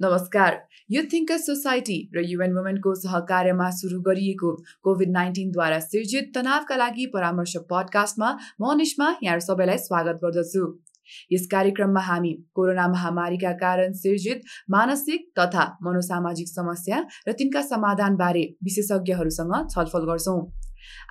नमस्कार। Youth thinker society र UN वुमेनको सहकार्यमा सुरु गरिएको कोभिड नाइन्टिनद्वारा सिर्जित तनावका लागि परामर्श पडकास्टमा म निष्मा यहाँ सबैलाई स्वागत गर्दछु। यस कार्यक्रममा हामी कोरोना महामारीका कारण सिर्जित मानसिक तथा मनोसामाजिक समस्या र तिनका समाधानबारे विशेषज्ञहरूसँग छलफल गर्छौँ।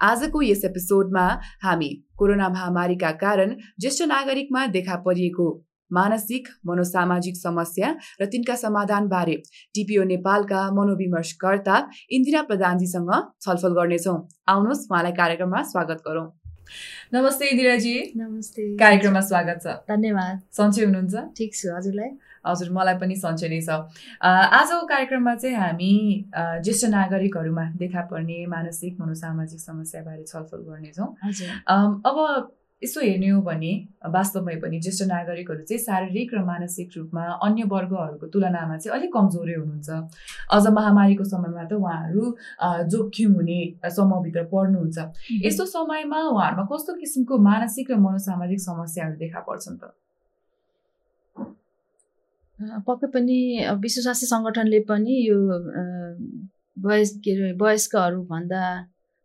आजको यस एपिसोडमा हामी कोरोना महामारीका कारण ज्येष्ठ नागरिकमा देखा परिएको मानसिक मनोसामाजिक समस्या र तिनका समाधानबारे टिपिओ नेपालका मनोविमर्शकर्ता इन्दिरा प्रधानजीसँग छलफल गर्नेछौँ। आउनुहोस् उहाँलाई कार्यक्रममा स्वागत गरौँ। नमस्ते इन्दिराजी। नमस्ते। कार्यक्रममा स्वागत छ। धन्यवाद। सन्चै हुनुहुन्छ? ठिक छु हजुरलाई। हजुर मलाई पनि सन्चै नै छ। आजको कार्यक्रममा चाहिँ हामी ज्येष्ठ नागरिकहरूमा देखा पर्ने मानसिक मनोसामाजिक समस्याबारे छलफल गर्नेछौँ। अब यसो हेर्ने हो भने वास्तवमै पनि ज्येष्ठ नागरिकहरू चाहिँ शारीरिक र मानसिक रूपमा अन्य वर्गहरूको तुलनामा चाहिँ अलिक कमजोरै हुनुहुन्छ। अझ महामारीको समयमा त उहाँहरू जोखिम हुने समूहभित्र पर्नुहुन्छ। यस्तो समयमा उहाँहरूमा कस्तो किसिमको मानसिक र मनोसामाजिक समस्याहरू देखा पर्छन् त? पक्कै पनि विश्व स्वास्थ्य सङ्गठनले पनि यो वयस के अरे वयस्कहरूभन्दा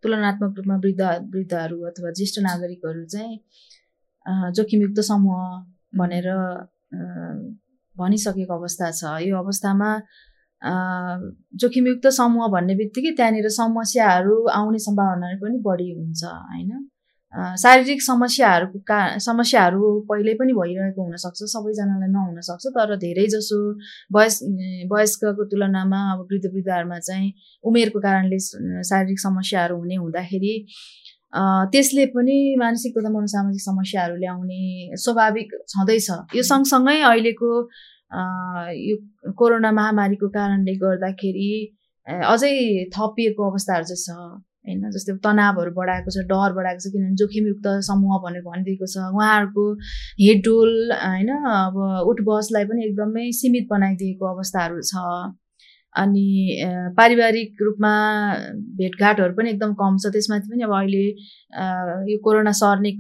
तुलनात्मक रूपमा वृद्ध वृद्धहरू अथवा ज्येष्ठ नागरिकहरू चाहिँ जोखिमयुक्त समूह भनेर भनिसकेको अवस्था छ। यो अवस्थामा जोखिमयुक्त समूह भन्ने बित्तिकै त्यहाँनिर समस्याहरू आउने सम्भावना पनि बढी हुन्छ होइन? शारीरिक समस्याहरूको का समस्याहरू पहिल्यै पनि भइरहेको हुनसक्छ सबैजनालाई नहुनसक्छ तर धेरै जसो वयस वयस्कको तुलनामा अब वृद्ध वृद्धहरूमा चाहिँ उमेरको कारणले शारीरिक समस्याहरू हुने हुँदाखेरि त्यसले पनि मानसिक तथा मनोसामाजिक समस्याहरू ल्याउने स्वाभाविक छँदैछ। यो सँगसँगै अहिलेको यो कोरोना महामारीको कारणले गर्दाखेरि अझै थपिएको अवस्थाहरू चाहिँ छ। होइन जस्तै तनावहरू बढाएको छ डर बढाएको छ किनभने जोखिमयुक्त समूह भनेर भनिदिएको छ। उहाँहरूको हेडडोल होइन अब उठबसलाई पनि एकदमै सीमित बनाइदिएको अवस्थाहरू छ। अनि पारिवारिक रूपमा भेटघाटहरू पनि एकदम कम छ। त्यसमाथि पनि अब अहिले यो कोरोना सर्ने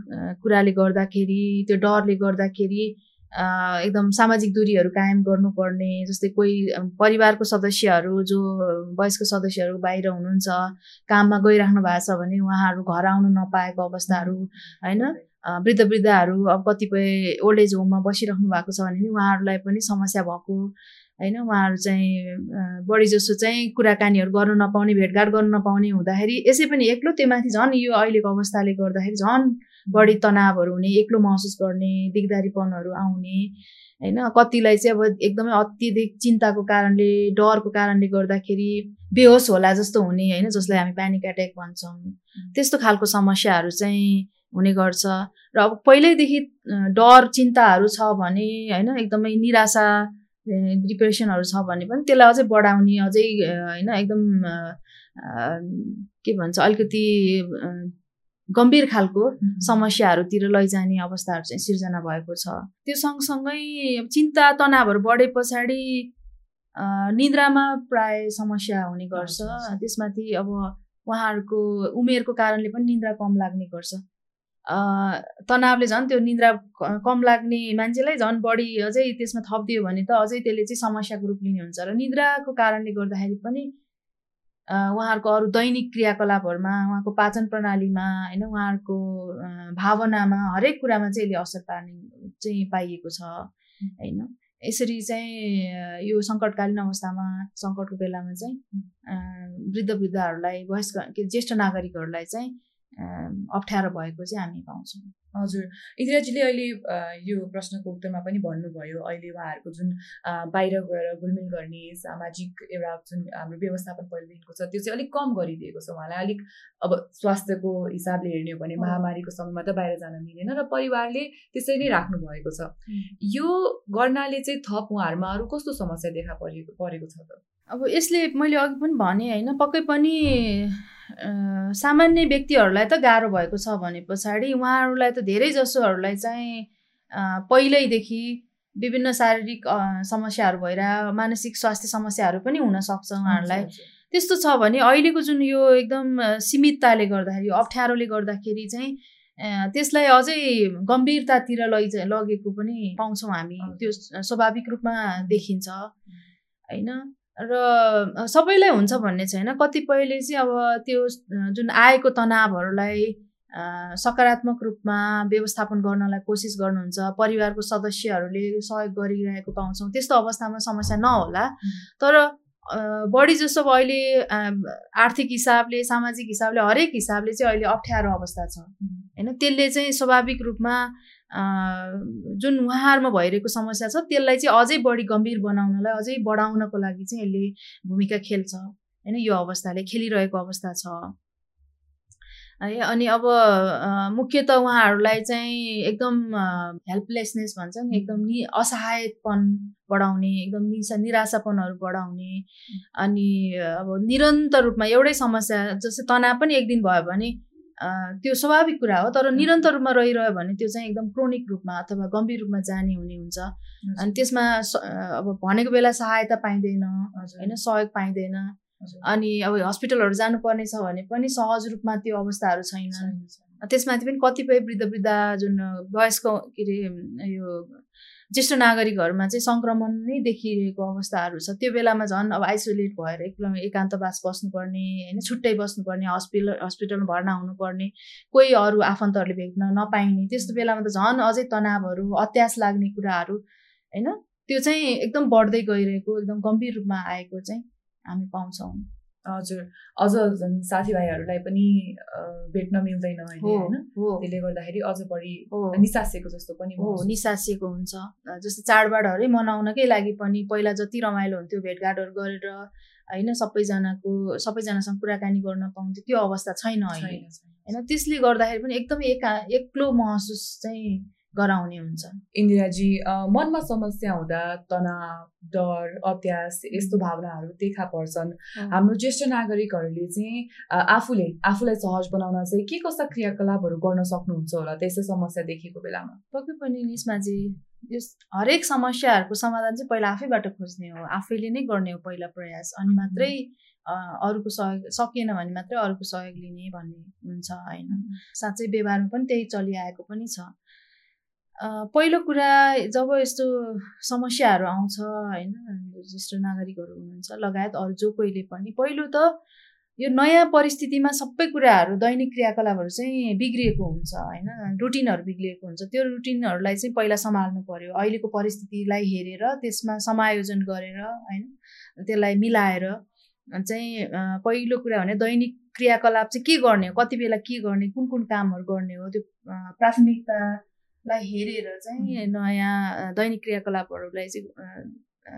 कुराले गर्दाखेरि त्यो डरले गर्दाखेरि एकदम सामाजिक दूरीहरू कायम गर्नुपर्ने जस्तै कोही परिवारको सदस्यहरू जो वयस्क सदस्यहरू बाहिर हुनुहुन्छ काममा गइराख्नु भएको छ भने उहाँहरू घर आउनु नपाएको अवस्थाहरू होइन? वृद्ध वृद्धाहरू अब कतिपय ओल्ड एज होममा बसिराख्नु भएको छ भने उहाँहरूलाई पनि समस्या भएको होइन? उहाँहरू चाहिँ बढी जसो चाहिँ कुराकानीहरू गर्नु नपाउने भेटघाट गर्नु नपाउने हुँदाखेरि यसै पनि एक्लो त्यो माथि झन् यो अहिलेको अवस्थाले गर्दाखेरि झन् बढी तनावहरू हुने एक्लो महसुस गर्ने दिगदारीपनहरू आउने होइन? कतिलाई चाहिँ अब एकदमै अत्यधिक चिन्ताको कारणले डरको कारणले गर्दाखेरि बेहोस होला जस्तो हुने होइन? जसलाई हामी प्यानिक एट्याक भन्छौँ। त्यस्तो खालको समस्याहरू चाहिँ हुने गर्छ। र अब पहिल्यैदेखि डर चिन्ताहरू छ भने होइन? एकदमै निराशा डिप्रेसनहरू छ भने पनि त्यसलाई अझै बढाउने अझै होइन? एकदम के भन्छ? अलिकति गम्भीर खालको समस्याहरूतिर लैजाने अवस्थाहरू चाहिँ सिर्जना भएको छ। त्यो सँगसँगै चिन्ता तनावहरू बढे पछाडि निद्रामा प्राय समस्या हुने गर्छ। त्यसमाथि अब उहाँहरूको उमेरको कारणले पनि निन्द्रा कम लाग्ने गर्छ। तनावले झन् त्यो निन्द्रा कम लाग्ने मान्छेलाई झन् बढी अझै त्यसमा थपिदियो भने त अझै त्यसले चाहिँ समस्याको रूप लिने हुन्छ। र निद्राको कारणले गर्दाखेरि पनि उहाँहरूको अरू दैनिक क्रियाकलापहरूमा उहाँको पाचन प्रणालीमा होइन उहाँहरूको भावनामा हरेक कुरामा चाहिँ यसले असर पार्ने चाहिँ पाइएको छ होइन। यसरी चाहिँ यो सङ्कटकालीन अवस्थामा सङ्कटको बेलामा चाहिँ वृद्ध वृद्धहरूलाई वयस्क ज्येष्ठ नागरिकहरूलाई चाहिँ अप्ठ्यारो भएको चाहिँ हामी पाउँछौँ। हजुर इन्दिराजीले अहिले यो प्रश्नको उत्तरमा पनि भन्नुभयो अहिले उहाँहरूको जुन बाहिर गएर घुलमिल गर्ने सामाजिक एउटा जुन हाम्रो व्यवस्थापन पहिलेदेखिको छ त्यो चाहिँ अलिक कम गरिदिएको छ उहाँलाई। अलिक अब स्वास्थ्यको हिसाबले हेर्ने हो भने महामारीको समयमा त बाहिर जान मिलेन र परिवारले त्यसरी नै राख्नु भएको छ यो गर्नाले चाहिँ थप उहाँहरूमा अरू कस्तो समस्या देखा परेको परेको छ त? अब यसले मैले अघि पनि भने होइन पक्कै पनि सामान्य व्यक्तिहरूलाई त गाह्रो भएको छ भने पछाडि उहाँहरूलाई त धेरै जसोहरूलाई चाहिँ पहिल्यैदेखि विभिन्न शारीरिक समस्याहरू भएर मानसिक स्वास्थ्य समस्याहरू पनि हुनसक्छ उहाँहरूलाई। त्यस्तो छ भने अहिलेको जुन यो एकदम सीमितताले गर्दाखेरि अप्ठ्यारोले गर्दाखेरि चाहिँ त्यसलाई अझै गम्भीरतातिर लैजा लगेको पनि पाउँछौँ हामी। त्यो स्वाभाविक रूपमा देखिन्छ। होइन? र सबैलाई हुन्छ भन्ने छैन। कतिपयले चाहिँ अब त्यो जुन आएको तनावहरूलाई सकारात्मक रूपमा व्यवस्थापन गर्नलाई कोसिस गर्नुहुन्छ परिवारको सदस्यहरूले सहयोग गरिरहेको पाउँछौँ त्यस्तो अवस्थामा समस्या नहोला। तर बढी जसो अब अहिले आर्थिक हिसाबले सामाजिक हिसाबले हरेक हिसाबले चाहिँ अहिले अप्ठ्यारो अवस्था छ। होइन त्यसले चाहिँ स्वाभाविक रूपमा जुन उहाँहरूमा भइरहेको समस्या छ त्यसलाई चाहिँ अझै बढी गम्भीर बनाउनलाई अझै बढाउनको लागि चाहिँ यसले भूमिका खेल्छ। होइन यो अवस्थाले खेलिरहेको अवस्था छ। है अनि अब मुख्यत उहाँहरूलाई चाहिँ एकदम हेल्पलेसनेस भन्छ नि एकदम नि असहायपन बढाउने एकदम निसा निराशापनहरू बढाउने। अनि अब निरन्तर रूपमा एउटै समस्या जस्तै तनाव पनि एक दिन भयो भने त्यो स्वाभाविक कुरा हो तर निरन्तर रूपमा रहिरह्यो भने त्यो चाहिँ एकदम क्रोनिक रूपमा अथवा गम्भीर रूपमा जाने हुने हुन्छ। अनि त्यसमा अब भनेको बेला सहायता पाइँदैन होइन सहयोग पाइँदैन। अनि अब हस्पिटलहरू जानुपर्ने छ भने पनि सहज रूपमा त्यो अवस्थाहरू छैन त्यसमाथि पनि कतिपय वृद्ध वृद्ध जुन वयस्क के अरे यो ज्येष्ठ नागरिकहरूमा चाहिँ सङ्क्रमण नै देखिरहेको अवस्थाहरू छ। त्यो बेलामा झन् अब आइसोलेट भएर एकदम एकान्तवास बस्नुपर्ने होइन छुट्टै बस्नुपर्ने हस्पिटल हस्पिटलमा भर्ना हुनुपर्ने कोही अरू आफन्तहरूले भेट्न नपाइने त्यस्तो बेलामा त झन् अझै तनावहरू अत्यास लाग्ने कुराहरू होइन? त्यो चाहिँ एकदम बढ्दै गइरहेको एकदम गम्भीर रूपमा आएको चाहिँ हामी पाउँछौँ। हजुर अझ झन् साथीभाइहरूलाई पनि भेट्न मिल्दैन अहिले होइन? त्यसले गर्दाखेरि अझ बढी निसासिएको जस्तो पनि हो निसासिएको हुन्छ। जस्तो चाडबाडहरू मनाउनकै लागि पनि पहिला जति रमाइलो हुन्थ्यो भेटघाटहरू गरेर होइन सबैजनाको सबैजनासँग कुराकानी गर्न पाउँथ्यो त्यो अवस्था छैन अहिले। होइन त्यसले गर्दाखेरि पनि एकदमै एका एक्लो महसुस चाहिँ गराउने हुन्छ। इन्दिराजी मनमा समस्या हुँदा तनाव डर अत्यास यस्तो भावनाहरू देखा पर्छन्। हाम्रो ज्येष्ठ नागरिकहरूले चाहिँ आफूले आफूलाई सहज बनाउन चाहिँ के कस्ता क्रियाकलापहरू गर्न सक्नुहुन्छ होला त्यस्तो समस्या देखेको बेलामा? पक्कै पनि निस्मा चाहिँ यस हरेक समस्याहरूको समाधान चाहिँ पहिला आफैबाट खोज्ने हो। आफैले नै गर्ने हो पहिला प्रयास अनि मात्रै अरूको सहयोग सकिएन भने मात्रै अरूको सहयोग लिने भन्ने हुन्छ होइन। साँच्चै व्यवहारमा पनि त्यही चलिआएको पनि छ। पहिलो कुरा जब यस्तो समस्याहरू आउँछ होइन ज्येष्ठ नागरिकहरू हुनुहुन्छ लगायत अरू जो कोहीले पनि पहिलो त यो नयाँ परिस्थितिमा सबै कुराहरू दैनिक क्रियाकलापहरू चाहिँ बिग्रिएको हुन्छ होइन रुटिनहरू बिग्रिएको हुन्छ। त्यो रुटिनहरूलाई चाहिँ पहिला सम्हाल्नु पऱ्यो अहिलेको परिस्थितिलाई हेरेर त्यसमा समायोजन गरेर होइन त्यसलाई मिलाएर चाहिँ पहिलो कुरा भने दैनिक क्रियाकलाप चाहिँ के गर्ने हो? कति बेला के गर्ने? कुन कुन कामहरू गर्ने हो? त्यो प्राथमिकता लाई हेरेर चाहिँ नयाँ दैनिक क्रियाकलापहरूलाई चाहिँ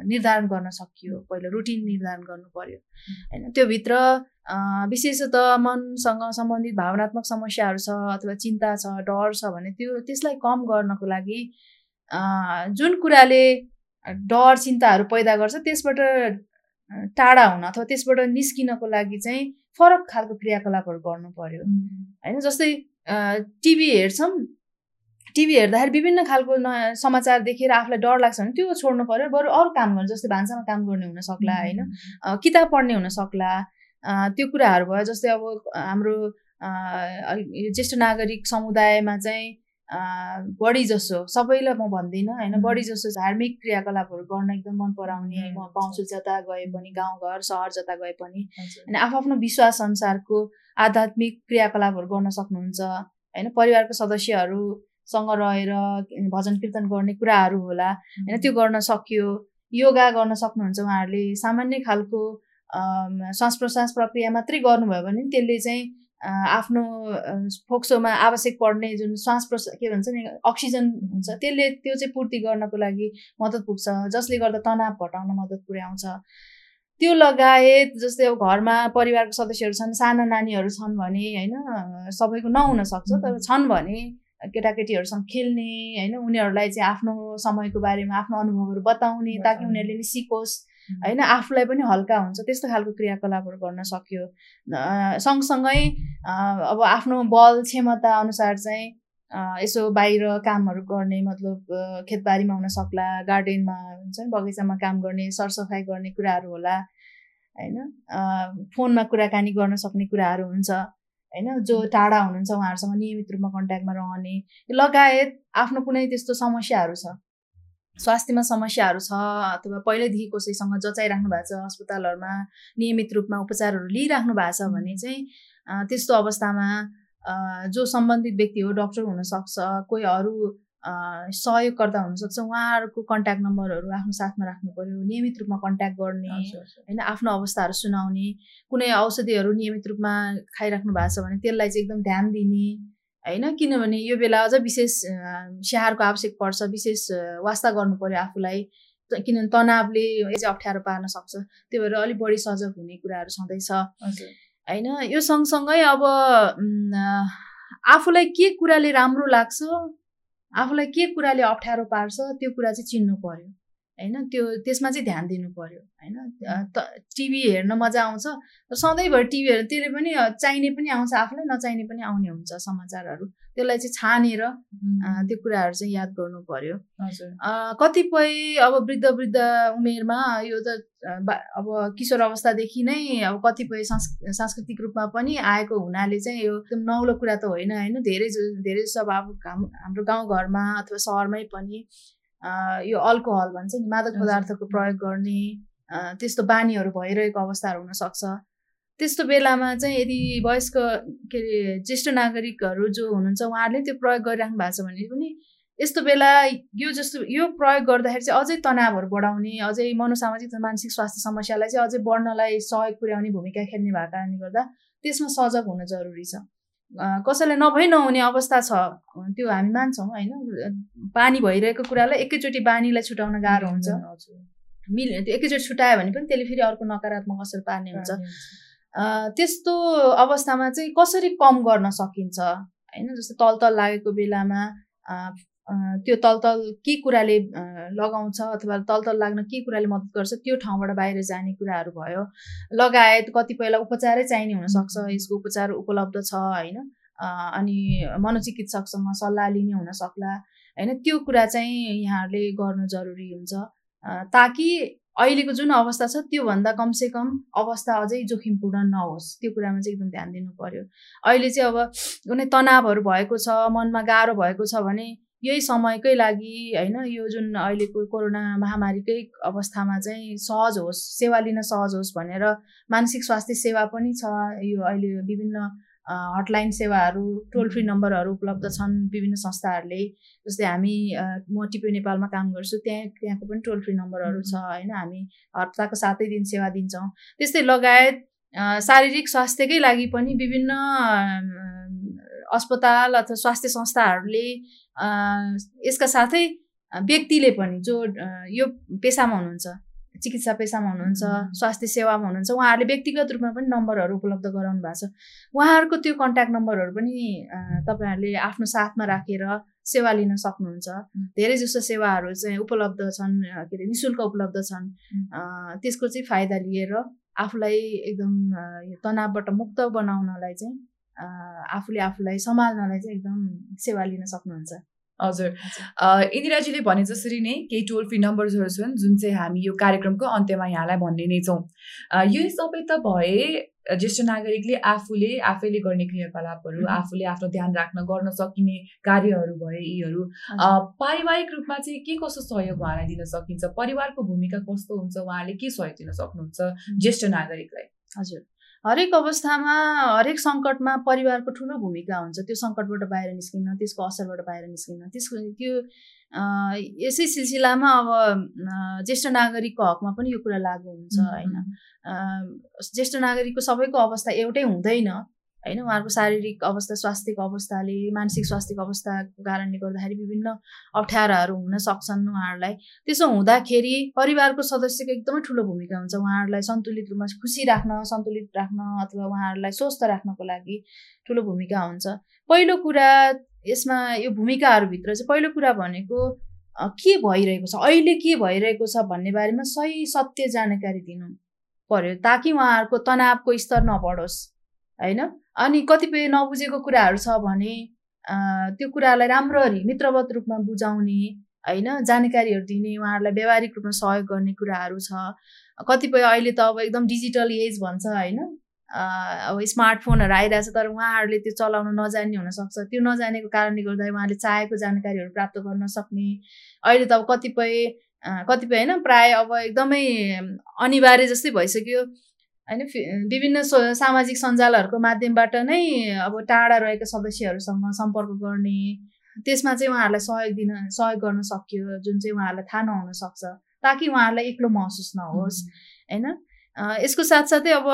निर्धारण गर्न सकियो। पहिला रुटिन निर्धारण गर्नु पर्यो। होइन त्योभित्र विशेषतः मनसँग सम्बन्धित भावनात्मक समस्याहरू छ अथवा चिन्ता छ डर छ भने त्यो त्यसलाई कम गर्नको लागि जुन कुराले डर चिन्ताहरू पैदा गर्छ त्यसबाट टाढा हुन अथवा त्यसबाट निस्किनको लागि चाहिँ फरक खालको क्रियाकलापहरू गर्नु पर्यो। होइन जस्तै टिभी हेर्छौँ टिभी हेर्दाखेरि विभिन्न खालको न समाचार देखेर आफूलाई डर लाग्छ भने त्यो छोड्नु पऱ्यो बरु अरू काम गर्नु जस्तै भान्सामा काम गर्ने हुन सक्ला होइन? किताब पढ्ने हुन सक्ला त्यो कुराहरू भयो जस्तै अब हाम्रो ज्येष्ठ नागरिक समुदायमा चाहिँ बढी जसो सबैलाई म भन्दिनँ होइन? बढी जसो धार्मिक क्रियाकलापहरू गर्न एकदम मन पराउने म पाउँछु जता गए पनि गाउँघर सहर जता गए पनि होइन आफ्नो विश्वास अनुसारको आध्यात्मिक क्रियाकलापहरू गर्न सक्नुहुन्छ होइन? परिवारको सदस्यहरू सँग रहेर भजन कीर्तन गर्ने कुराहरू होला। होइन त्यो गर्न सकियो। योगा गर्न सक्नुहुन्छ उहाँहरूले। सामान्य खालको श्वास प्रश्वास प्रक्रिया मात्रै गर्नुभयो भने त्यसले चाहिँ आफ्नो फोक्सोमा आवश्यक पर्ने जुन श्वास प्रश्वास के भन्छ नि अक्सिजन हुन्छ त्यसले त्यो चाहिँ पूर्ति गर्नको लागि मद्दत पुग्छ। जसले गर्दा तनाव घटाउन मद्दत पुर्याउँछ। त्यो लगायत जस्तै अब घरमा परिवारको सदस्यहरू छन् साना नानीहरू छन् भने होइन सबैको नहुन सक्छ तर छन् भने केटाकेटीहरूसँग खेल्ने होइन? उनीहरूलाई चाहिँ आफ्नो समयको बारेमा आफ्नो अनुभवहरू बताउने ताकि उनीहरूले नि सिकोस् होइन? आफूलाई पनि हल्का हुन्छ। त्यस्तो खालको क्रियाकलापहरू गर्न सक्यो। सँगसँगै अब आफ्नो बल क्षमता अनुसार चाहिँ यसो बाहिर कामहरू गर्ने मतलब खेतबारीमा हुन सक्ला गार्डनमा हुन्छ नि बगैँचामा काम गर्ने सरसफाइ गर्ने कुराहरू होला होइन? फोनमा कुराकानी गर्न सक्ने कुराहरू हुन्छ। होइन? जो टाढा हुनुहुन्छ उहाँहरूसँग नियमित रूपमा कन्ट्याक्टमा रहने लगायत आफ्नो कुनै त्यस्तो समस्याहरू छ स्वास्थ्यमा समस्याहरू छ अथवा पहिल्यैदेखि कसैसँग जचाइराख्नु भएको छ अस्पतालहरूमा नियमित रूपमा उपचारहरू लिइराख्नु भएको छ भने चाहिँ त्यस्तो अवस्थामा जो सम्बन्धित व्यक्ति हो डक्टर हुनसक्छ कोही अरू सहयोगकर्ता हुनसक्छ उहाँहरूको कन्ट्याक्ट नम्बरहरू आफ्नो साथमा राख्नु पऱ्यो नियमित रूपमा कन्ट्याक्ट गर्ने होइन आफ्नो अवस्थाहरू सुनाउने कुनै औषधिहरू नियमित रूपमा खाइराख्नु भएको छ भने त्यसलाई चाहिँ एकदम ध्यान दिने होइन किनभने यो बेला अझ विशेष स्याहारको आवश्यक पर्छ विशेष वास्ता गर्नु पऱ्यो आफूलाई किनभने तनावले चाहिँ अप्ठ्यारो पार्न सक्छ त्यो भएर अलिक बढी सजग हुने कुराहरू छँदैछ। होइन यो सँगसँगै अब आफूलाई के कुराले राम्रो लाग्छ आफूलाई के कुराले अप्ठ्यारो पार्छ त्यो कुरा चाहिँ चिन्नु पर्यो। होइन? त्यो त्यसमा चाहिँ ध्यान दिनु पर्यो होइन? टिभी हेर्न मजा आउँछ। तर सधैँभरि टिभी हेर्नु त्यसले पनि चाहिने पनि आउँछ आफूलाई नचाहिने पनि आउने हुन्छ समाचारहरू। त्यसलाई चाहिँ छानेर त्यो कुराहरू चाहिँ याद गर्नु पर्यो। कतिपय अब वृद्ध वृद्ध उमेरमा यो त अब किशोर अवस्थादेखि नै अब कतिपय सांस्कृतिक रूपमा पनि आएको हुनाले चाहिँ यो एकदम नौलो कुरा त होइन होइन? धेरै धेरै जस्तो अब हाम्रो गाउँघरमा अथवा सहरमै पनि यो अल्कोहल भन्छ नि मादक पदार्थको प्रयोग गर्ने त्यस्तो बानीहरू भइरहेको अवस्थाहरू हुनसक्छ। त्यस्तो बेलामा चाहिँ यदि वयस्क के अरे ज्येष्ठ नागरिकहरू जो हुनुहुन्छ उहाँहरूले त्यो प्रयोग गरिराख्नु भएको छ भने पनि यस्तो बेला यो जस्तो यो प्रयोग गर्दाखेरि चाहिँ अझै तनावहरू बढाउने अझै मनोसामाजिक मानसिक स्वास्थ्य समस्यालाई चाहिँ अझै बढ्नलाई सहयोग पुर्याउने भूमिका खेल्ने भएको कारणले गर्दा त्यसमा सजग हुन जरुरी छ। कसैलाई नभई नहुने अवस्था छ। त्यो हामी मान्छौँ होइन। पानी भइरहेको कुरालाई एकैचोटि बानीलाई छुटाउन गाह्रो हुन्छ। मिल एकैचोटि छुटायो भने पनि त्यसले फेरि अर्को नकारात्मक असर पार्ने हुन्छ। त्यस्तो अवस्थामा चाहिँ कसरी कम गर्न सकिन्छ? होइन जस्तो तल तल लागेको बेलामा त्यो तलतल के कुराले लगाउँछ अथवा तलतल लाग्न के कुराले मद्दत गर्छ त्यो ठाउँबाट बाहिर जाने कुराहरू भयो। लगायत कतिपयलाई उपचारै चाहिने हुनसक्छ यसको उपचार उपलब्ध छ होइन? अनि मनोचिकित्सकसँग सल्लाह लिने हुनसक्ला होइन? त्यो कुरा चाहिँ यहाँहरूले गर्नु जरुरी हुन्छ। ताकि अहिलेको जुन अवस्था छ त्योभन्दा कमसेकम अवस्था अझै जोखिमपूर्ण नहोस् त्यो कुरामा चाहिँ एकदम ध्यान दिनु पर्यो। अहिले चाहिँ अब कुनै तनावहरू भएको छ मनमा गाह्रो भएको छ भने यही समयकै लागि होइन यो जुन अहिलेको कोरोना महामारीकै अवस्थामा चाहिँ सहज होस् सेवा लिन सहज होस् भनेर मानसिक स्वास्थ्य सेवा पनि छ। यो अहिले विभिन्न हटलाइन सेवाहरू टोल फ्री नम्बरहरू उपलब्ध छन् विभिन्न संस्थाहरूले। जस्तै हामी म टिपी नेपालमा काम गर्छु त्यहाँ त्यहाँको पनि टोल फ्री नम्बरहरू छ होइन हामी हप्ताको सातै दिन सेवा दिन्छौँ। त्यस्तै लगायत शारीरिक स्वास्थ्यकै लागि पनि विभिन्न अस्पताल अथवा स्वास्थ्य संस्थाहरूले यसका साथै व्यक्तिले पनि जो यो पेसामा हुनुहुन्छ चिकित्सा पेसामा हुनुहुन्छ स्वास्थ्य सेवामा हुनुहुन्छ उहाँहरूले व्यक्तिगत रूपमा पनि नम्बरहरू उपलब्ध गराउनु भएको छ। उहाँहरूको त्यो कन्ट्याक्ट नम्बरहरू पनि तपाईँहरूले आफ्नो साथमा राखेर सेवा लिन सक्नुहुन्छ। धेरै जस्तो सेवाहरू चाहिँ उपलब्ध छन् के अरे नि शुल्क उपलब्ध छन्। त्यसको चाहिँ फाइदा लिएर आफूलाई एकदम तनावबाट मुक्त बनाउनलाई चाहिँ आफूले आफूलाई सम्हाल्नलाई चाहिँ एकदम सेवा लिन सक्नुहुन्छ। हजुर। इन्दिराजीले भने जसरी नै केही टोल फ्री नम्बर्सहरू छन् जुन चाहिँ हामी यो कार्यक्रमको अन्त्यमा यहाँलाई भन्ने नै छौँ। यो सबै त भए ज्येष्ठ नागरिकले आफूले आफैले गर्ने क्रियाकलापहरू आफूले आफ्नो ध्यान राख्न गर्न सकिने कार्यहरू भए यीहरू। पारिवारिक रूपमा चाहिँ के कस्तो सहयोग उहाँलाई दिन सकिन्छ? परिवारको भूमिका कस्तो हुन्छ? उहाँले के सहयोग दिन सक्नुहुन्छ ज्येष्ठ नागरिकलाई? हजुर। हरेक अवस्थामा हरेक सङ्कटमा परिवारको ठुलो भूमिका हुन्छ। त्यो सङ्कटबाट बाहिर निस्किन त्यसको असरबाट बाहिर निस्किन त्यसको त्यो यसै सिलसिलामा अब ज्येष्ठ नागरिकको हकमा पनि यो कुरा लागु हुन्छ होइन। ज्येष्ठ नागरिकको सबैको अवस्था एउटै हुँदैन। होइन उहाँहरूको शारीरिक अवस्था स्वास्थ्यको अवस्थाले मानसिक स्वास्थ्यको अवस्थाको कारणले गर्दाखेरि विभिन्न अप्ठ्याराहरू हुन सक्छन् उहाँहरूलाई। त्यसो हुँदाखेरि परिवारको सदस्यको एकदमै ठुलो भूमिका हुन्छ उहाँहरूलाई सन्तुलित रूपमा खुसी राख्न सन्तुलित राख्न अथवा उहाँहरूलाई स्वस्थ राख्नको लागि ठुलो भूमिका हुन्छ। पहिलो कुरा यसमा यो भूमिकाहरूभित्र चाहिँ पहिलो कुरा भनेको के भइरहेको छ? अहिले के भइरहेको छ भन्ने बारेमा सही सत्य जानकारी दिनु पर्यो ताकि उहाँहरूको तनावको स्तर नबढोस्। होइन? अनि कतिपय नबुझेको कुराहरू छ भने त्यो कुरालाई राम्ररी मित्रवत रूपमा बुझाउने होइन? जानकारीहरू दिने उहाँहरूलाई व्यावहारिक रूपमा सहयोग गर्ने कुराहरू छ। कतिपय अहिले त अब एकदम डिजिटल एज भन्छ होइन? अब स्मार्टफोनहरू आइरहेछ तर उहाँहरूले त्यो चलाउन नजान्ने हुनसक्छ। त्यो नजानेको कारणले गर्दा उहाँले चाहेको जानकारीहरू प्राप्त गर्न सक्ने। अहिले त अब कतिपय कतिपय होइन प्राय अब एकदमै अनिवार्य जस्तै भइसक्यो। होइन विभिन्न सामाजिक सञ्जालहरूको माध्यमबाट नै अब टाढा रहेका सदस्यहरूसँग सम्पर्क गर्ने त्यसमा चाहिँ उहाँहरूलाई सहयोग दिन सहयोग गर्न सकियो जुन चाहिँ उहाँहरूलाई थाहा नहुन सक्छ ताकि उहाँहरूलाई एक्लो महसुस नहोस् होइन? यसको साथसाथै अब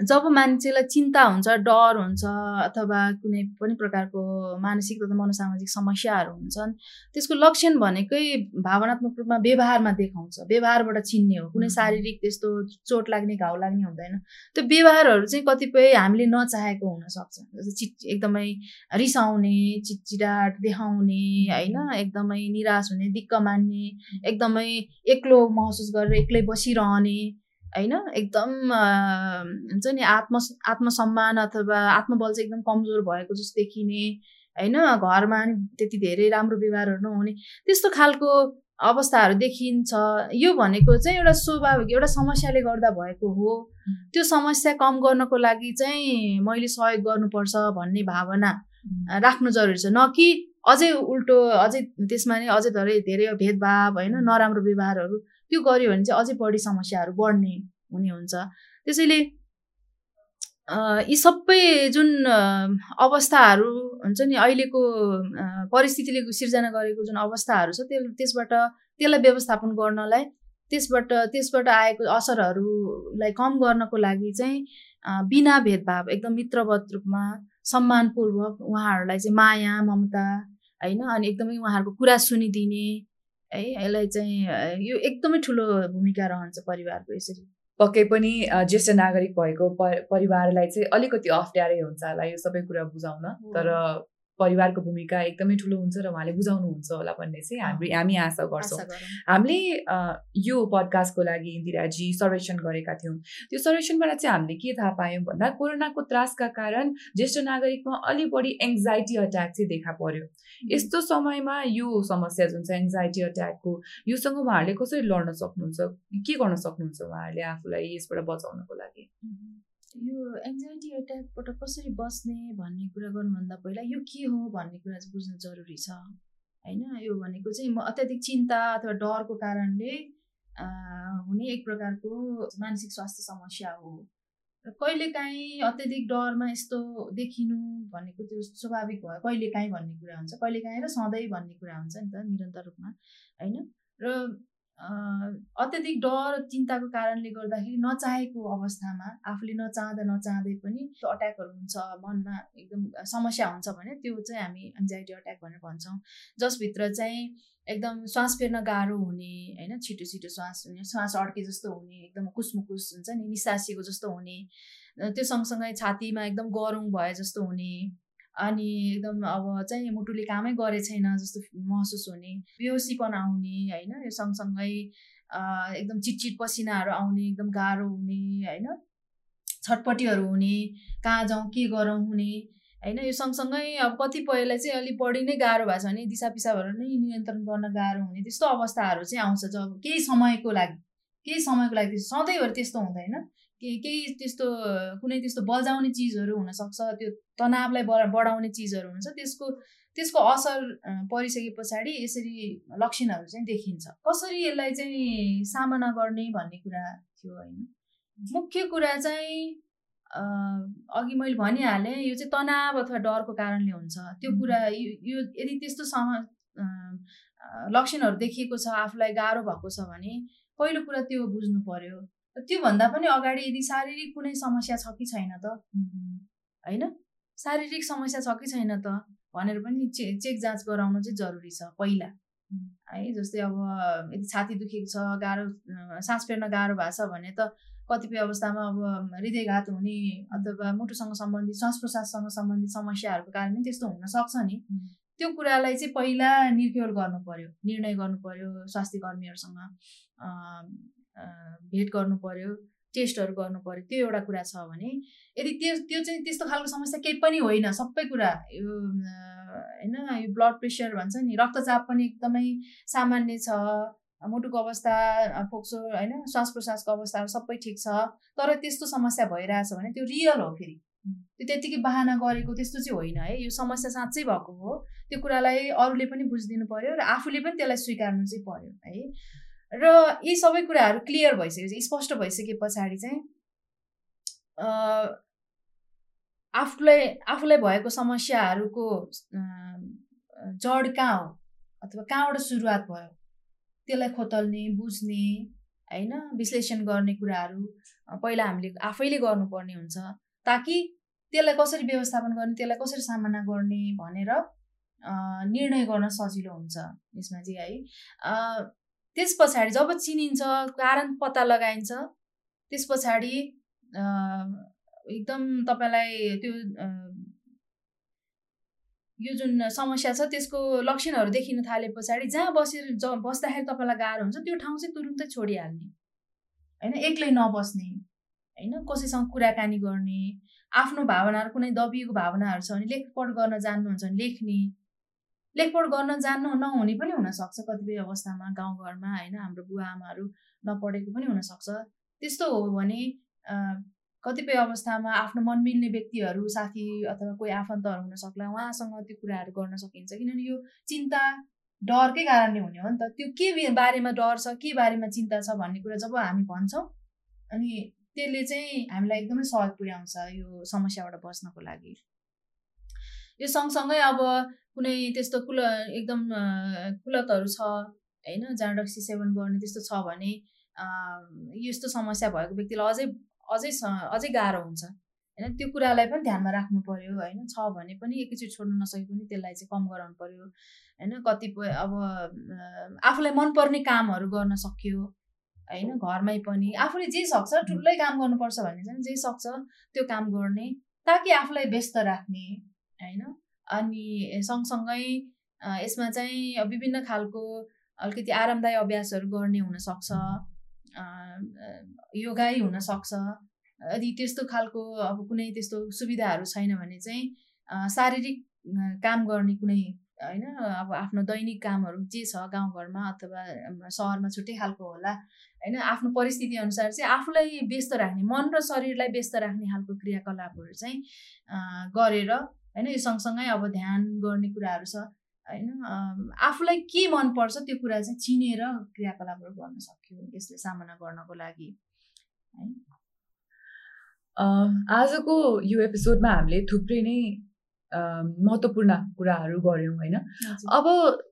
जब मान्छेलाई चिन्ता हुन्छ डर हुन्छ अथवा कुनै पनि प्रकारको मानसिक तथा मनोसामाजिक समस्याहरू हुन्छन् त्यसको लक्षण भनेकै भावनात्मक रूपमा व्यवहारमा देखाउँछ। व्यवहारबाट चिन्ने हो। कुनै शारीरिक त्यस्तो चोट लाग्ने घाउ लाग्ने हुँदैन। त्यो व्यवहारहरू चाहिँ कतिपय हामीले नचाहेको हुनसक्छ। जस्तै चिट एकदमै रिसाउने चिटचिटाट देखाउने होइन एकदमै निराश हुने दिक्क मान्ने एकदमै एक्लो महसुस गरेर एक्लै बसिरहने होइन? एकदम हुन्छ नि आत्म आत्मसम्मान अथवा आत्मबल चाहिँ एकदम कमजोर भएको जस्तो देखिने होइन? घरमा त्यति धेरै राम्रो व्यवहारहरू नहुने त्यस्तो खालको अवस्थाहरू देखिन्छ। यो भनेको चाहिँ एउटा स्वाभाविक एउटा समस्याले गर्दा भएको हो। त्यो समस्या कम गर्नको लागि चाहिँ मैले सहयोग गर्नुपर्छ भन्ने भावना राख्नु जरुरी छ। न कि अझै उल्टो अझै त्यसमा नै अझै धेरै धेरै भेदभाव होइन? नराम्रो व्यवहारहरू त्यो गऱ्यो भने चाहिँ अझै बढी समस्याहरू बढ्ने हुने हुन्छ। त्यसैले यी सबै जुन अवस्थाहरू हुन्छ नि अहिलेको परिस्थितिले सिर्जना गरेको जुन अवस्थाहरू छ त्यो त्यसबाट त्यसलाई व्यवस्थापन गर्नलाई त्यसबाट त्यसबाट आएको असरहरूलाई कम गर्नको लागि चाहिँ बिना भेदभाव एकदम मित्रवत रूपमा सम्मानपूर्वक उहाँहरूलाई चाहिँ माया ममता होइन अनि एकदमै उहाँहरूको कुरा सुनिदिने है यसलाई चाहिँ यो एकदमै ठुलो भूमिका रहन्छ परिवारको यसरी। पक्कै पनि ज्येष्ठ नागरिक भएको परिवारलाई चाहिँ अलिकति अप्ठ्यारै हुन्छ होला यो सबै कुरा बुझाउन। तर परिवारको भूमिका एकदमै ठुलो हुन्छ र उहाँले बुझाउनुहुन्छ होला भन्ने चाहिँ हामी हामी आशा गर्छौँ। हामीले यो पडकास्टको लागि इन्दिराजी सर्वेक्षण गरेका थियौँ। त्यो सर्वेक्षणबाट चाहिँ हामीले के थाहा पायौँ भन्दा कोरोनाको त्रासका कारण ज्येष्ठ नागरिकमा अलि बढी एङ्जाइटी अट्याक चाहिँ देखा पर्यो। यस्तो समयमा यो समस्या जुन छ एङ्जाइटी अट्याकको योसँग उहाँहरूले कसरी लड्न सक्नुहुन्छ के गर्न सक्नुहुन्छ उहाँहरूले आफूलाई यसबाट बचाउनको लागि? यो एङ्जाइटी एट्याकबाट कसरी बस्ने भन्ने कुरा गर्नुभन्दा पहिला यो के हो भन्ने कुरा चाहिँ बुझ्नु जरुरी छ होइन? यो भनेको चाहिँ म अत्याधिक चिन्ता अथवा डरको कारणले हुने एक प्रकारको मानसिक स्वास्थ्य समस्या हो। र कहिलेकाहीँ अत्याधिक डरमा यस्तो देखिनु भनेको त्यो स्वाभाविक भयो। कहिलेकाहीँ भन्ने कुरा हुन्छ कहिलेकाहीँ र सधैँ भन्ने कुरा हुन्छ नि त निरन्तर रूपमा होइन? र अत्याधिक डर चिन्ताको कारणले गर्दाखेरि नचाहेको अवस्थामा आफूले नचाहँदा नचाहँदै पनि अट्याकहरू हुन्छ मनमा एकदम समस्या हुन्छ भने त्यो चाहिँ हामी एन्जाइटी अट्याक भनेर भन्छौँ। जसभित्र चाहिँ एकदम श्वास फेर्न गाह्रो हुने होइन छिटो छिटो श्वास हुने श्वास अड्के जस्तो हुने एकदम कुसमुकुस हुन्छ नि निसासिएको जस्तो हुने त्यो सँगसँगै छातीमा एकदम गरौँ भए जस्तो हुने। अनि एकदम अब चाहिँ मुटुले कामै गरे छैन जस्तो महसुस हुने बेहोसीपन आउने होइन? यो सँगसँगै एकदम चिटचिट पसिनाहरू आउने एकदम गाह्रो हुने होइन? छटपट्टिहरू हुने कहाँ जाउँ के गरौँ हुने होइन? यो सँगसँगै अब कतिपयलाई चाहिँ अलिक बढी नै गाह्रो भएको छ भने दिसा पिसाबहरू नै नियन्त्रण गर्न गाह्रो हुने त्यस्तो अवस्थाहरू चाहिँ आउँछ जब केही समयको लागि केही समयको लागि सधैँभरि त्यस्तो हुँदैन। केही त्यस्तो कुनै त्यस्तो बजाउने चिजहरू हुनसक्छ त्यो तनावलाई बढाउने चिजहरू हुन्छ त्यसको त्यसको असर परिसके पछाडि यसरी लक्षणहरू चाहिँ देखिन्छ। कसरी यसलाई चाहिँ सामना गर्ने भन्ने कुरा थियो होइन। मुख्य कुरा चाहिँ अघि मैले भनिहालेँ यो चाहिँ तनाव अथवा डरको कारणले हुन्छ। त्यो कुरा यो यदि त्यस्तो सम लक्षणहरू देखिएको छ आफूलाई गाह्रो भएको छ भने पहिलो कुरा त्यो बुझ्नु पर्यो। त्योभन्दा पनि अगाडि यदि शारीरिक कुनै समस्या छ कि छैन त? होइन? शारीरिक समस्या छ कि छैन त? भनेर पनि चे चेक जाँच गराउनु चाहिँ जरुरी छ पहिला। है जस्तै अब यदि छाती दुखेको छ गाह्रो सास फेर्न गाह्रो भएको छ भने त कतिपय अवस्थामा अब हृदयघात हुने अथवा मुटुसँग सम्बन्धित श्वास प्रश्वाससँग सम्बन्धित समस्याहरूको कारण त्यस्तो हुनसक्छ नि। त्यो कुरालाई चाहिँ पहिला निर्खेल गर्नु पर्यो निर्णय गर्नु पर्यो स्वास्थ्य कर्मीहरूसँग भेट गर्नु पर्यो टेस्टहरू गर्नु पर्यो त्यो एउटा कुरा छ भने यदि त्यो त्यो चाहिँ त्यस्तो खालको समस्या केही पनि होइन सबै कुरा यो होइन यो ब्लड प्रेसर भन्छ नि रक्तचाप पनि एकदमै सामान्य छ मुटुको अवस्था फोक्सो होइन श्वास प्रश्वासको अवस्थाहरू सबै ठिक छ तर त्यस्तो समस्या भइरहेछ भने त्यो रियल हो फेरि। त्यो त्यत्तिकै बाहना गरेको त्यस्तो चाहिँ होइन है। यो समस्या साँच्चै भएको हो त्यो कुरालाई अरूले पनि बुझिदिनु पर्यो र आफूले पनि त्यसलाई स्वीकार्नु चाहिँ पर्यो है। र यी सबै कुराहरू क्लियर भइसकेपछि स्पष्ट भइसके पछाडि चाहिँ आफूलाई आफूलाई भएको समस्याहरूको जड कहाँ हो? अथवा कहाँबाट सुरुवात भयो? त्यसलाई खोतल्ने बुझ्ने होइन? विश्लेषण गर्ने कुराहरू पहिला हामीले आफैले गर्नुपर्ने हुन्छ ताकि त्यसलाई कसरी व्यवस्थापन गर्ने त्यसलाई कसरी सामना गर्ने भनेर निर्णय गर्न सजिलो हुन्छ यसमा चाहिँ है। त्यस पछाडि जब चिनिन्छ कारण पत्ता लगाइन्छ त्यस पछाडि एकदम तपाईँलाई त्यो यो जुन समस्या छ त्यसको लक्षणहरू देखिन थाले पछाडि जहाँ बसेर ज बस्दाखेरि तपाईँलाई गाह्रो हुन्छ त्यो ठाउँ चाहिँ तुरुन्तै छोडिहाल्ने। होइन? एक्लै नबस्ने। होइन? कसैसँग कुराकानी गर्ने आफ्नो भावनाहरू कुनै दबिएको भावनाहरू छ भने लेखपढ गर्न जान्नुहुन्छ भने लेख्ने। लेखपढ गर्न जान्नु नहुने पनि हुनसक्छ कतिपय अवस्थामा गाउँघरमा होइन हाम्रो बुवा आमाहरू नपढेको पनि हुनसक्छ। त्यस्तो हो भने कतिपय अवस्थामा आफ्नो मन मिल्ने व्यक्तिहरू साथी अथवा कोही आफन्तहरू हुन सक्ला उहाँसँग त्यो कुराहरू गर्न सकिन्छ। किनभने यो चिन्ता डरकै कारणले हुने हो नि त। त्यो के बारेमा डर छ के बारेमा चिन्ता छ भन्ने कुरा जब हामी भन्छौँ अनि त्यसले चाहिँ हामीलाई एकदमै सहयोग पुर्याउँछ यो समस्याबाट बच्नको लागि। यो सँगसँगै अब कुनै त्यस्तो कुल एकदम कुलतहरू छ होइन? जहाँ रक्सी सेवन गर्ने त्यस्तो छ भने यस्तो समस्या भएको व्यक्तिलाई अझै अझै अझै गाह्रो हुन्छ होइन? त्यो कुरालाई पनि ध्यानमा राख्नु पर्यो होइन? छ भने पनि एकैचोटि छोड्न नसके पनि त्यसलाई चाहिँ कम गराउनु पर्यो होइन? कतिपय अब आफूलाई मनपर्ने कामहरू गर्न सक्यो होइन? घरमै पनि आफूले जे सक्छ ठुलै काम गर्नुपर्छ भने चाहिँ जे सक्छ त्यो काम गर्ने ताकि आफूलाई व्यस्त राख्ने होइन? अनि सँगसँगै यसमा चाहिँ विभिन्न खालको अलिकति आरामदायी अभ्यासहरू गर्ने हुनसक्छ योगै हुनसक्छ। यदि त्यस्तो खालको अब कुनै त्यस्तो सुविधाहरू छैन भने चाहिँ शारीरिक काम गर्ने कुनै होइन? अब आफ्नो दैनिक कामहरू जे छ गाउँघरमा अथवा सहरमा छुट्टै खालको होला होइन? आफ्नो परिस्थिति अनुसार चाहिँ आफूलाई व्यस्त राख्ने मन र शरीरलाई व्यस्त राख्ने खालको क्रियाकलापहरू चाहिँ गरेर होइन यो सँगसँगै अब ध्यान गर्ने कुराहरू छ होइन आफूलाई के मनपर्छ त्यो कुरा चाहिँ चिनेर क्रियाकलापहरू गर्न सक्यो यसले सामना गर्नको लागि है आजको यो एपिसोडमा हामीले थुप्रै नै महत्त्वपूर्ण कुराहरू गऱ्यौँ होइन। अब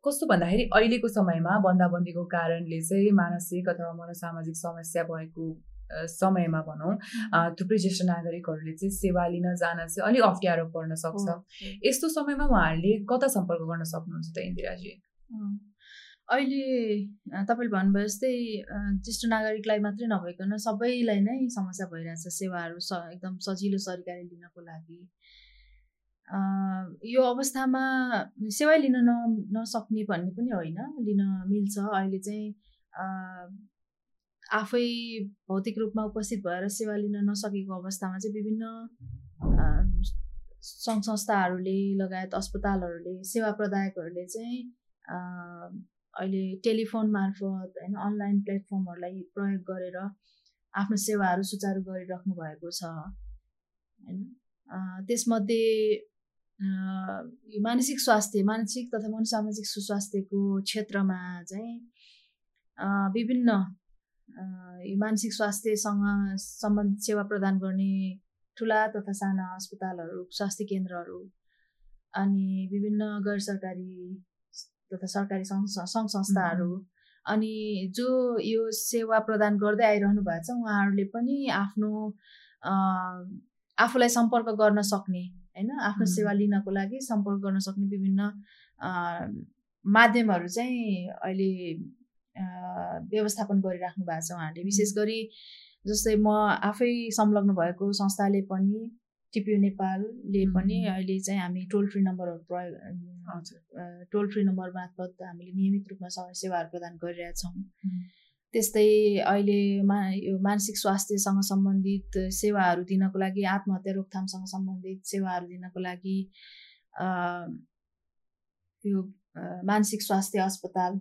कस्तो भन्दाखेरि अहिलेको समयमा बन्दाबन्दीको कारणले चाहिँ मानसिक अथवा मनोसामाजिक समस्या भएको समयमा भनौँ। थुप्रै ज्येष्ठ नागरिकहरूले चाहिँ सेवा लिन जान चाहिँ अलिक अप्ठ्यारो पर्न सक्छ। यस्तो समयमा उहाँहरूले कता सम्पर्क गर्न सक्नुहुन्छ त इन्दिराजी। अहिले तपाईँले भन्नुभयो जस्तै ज्येष्ठ नागरिकलाई मात्रै नभइकन सबैलाई नै समस्या भइरहेछ सेवाहरू स एकदम सजिलो सरकारी लिनको लागि। यो अवस्थामा सेवा लिन न नसक्ने भन्ने पनि होइन लिन मिल्छ। अहिले चाहिँ आफै भौतिक रूपमा उपस्थित भएर सेवा लिन नसकेको अवस्थामा चाहिँ विभिन्न सङ्घ संस्थाहरूले लगायत अस्पतालहरूले सेवा प्रदायकहरूले चाहिँ अ, अहिले टेलिफोन मार्फत होइन अनलाइन प्लेटफर्महरूलाई प्रयोग गरेर आफ्नो सेवाहरू सुचारु गरिराख्नु भएको छ होइन? त्यसमध्ये मानसिक स्वास्थ्य मानसिक तथा मनोसामाजिक सुस्वास्थ्यको क्षेत्रमा चाहिँ विभिन्न यो मानसिक स्वास्थ्यसँग सम्बन्धित सेवा प्रदान गर्ने ठुला तथा साना अस्पतालहरू स्वास्थ्य केन्द्रहरू अनि विभिन्न गैर सरकारी तथा सरकारी सङ्घ संस्थाहरू अनि जो यो सेवा प्रदान गर्दै आइरहनु भएको छ उहाँहरूले पनि आफ्नो आफूलाई सम्पर्क गर्न सक्ने होइन आफ्नो. सेवा लिनको लागि सम्पर्क गर्न सक्ने विभिन्न माध्यमहरू चाहिँ अहिले व्यवस्थापन गरिराख्नु भएको छ उहाँहरूले विशेष गरी जस्तै म आफै संलग्न भएको संस्थाले पनि टिपियु नेपालले पनि. अहिले चाहिँ हामी टोल फ्री नम्बरहरू प्रयोग हजुर टोल फ्री नम्बर मार्फत हामीले नियमित रूपमा सेवाहरू प्रदान गरिरहेछौँ. त्यस्तै अहिले मा यो मानसिक स्वास्थ्यसँग सम्बन्धित सेवाहरू दिनको लागि आत्महत्या रोकथामसँग सम्बन्धित सेवाहरू दिनको लागि यो मानसिक स्वास्थ्य अस्पताल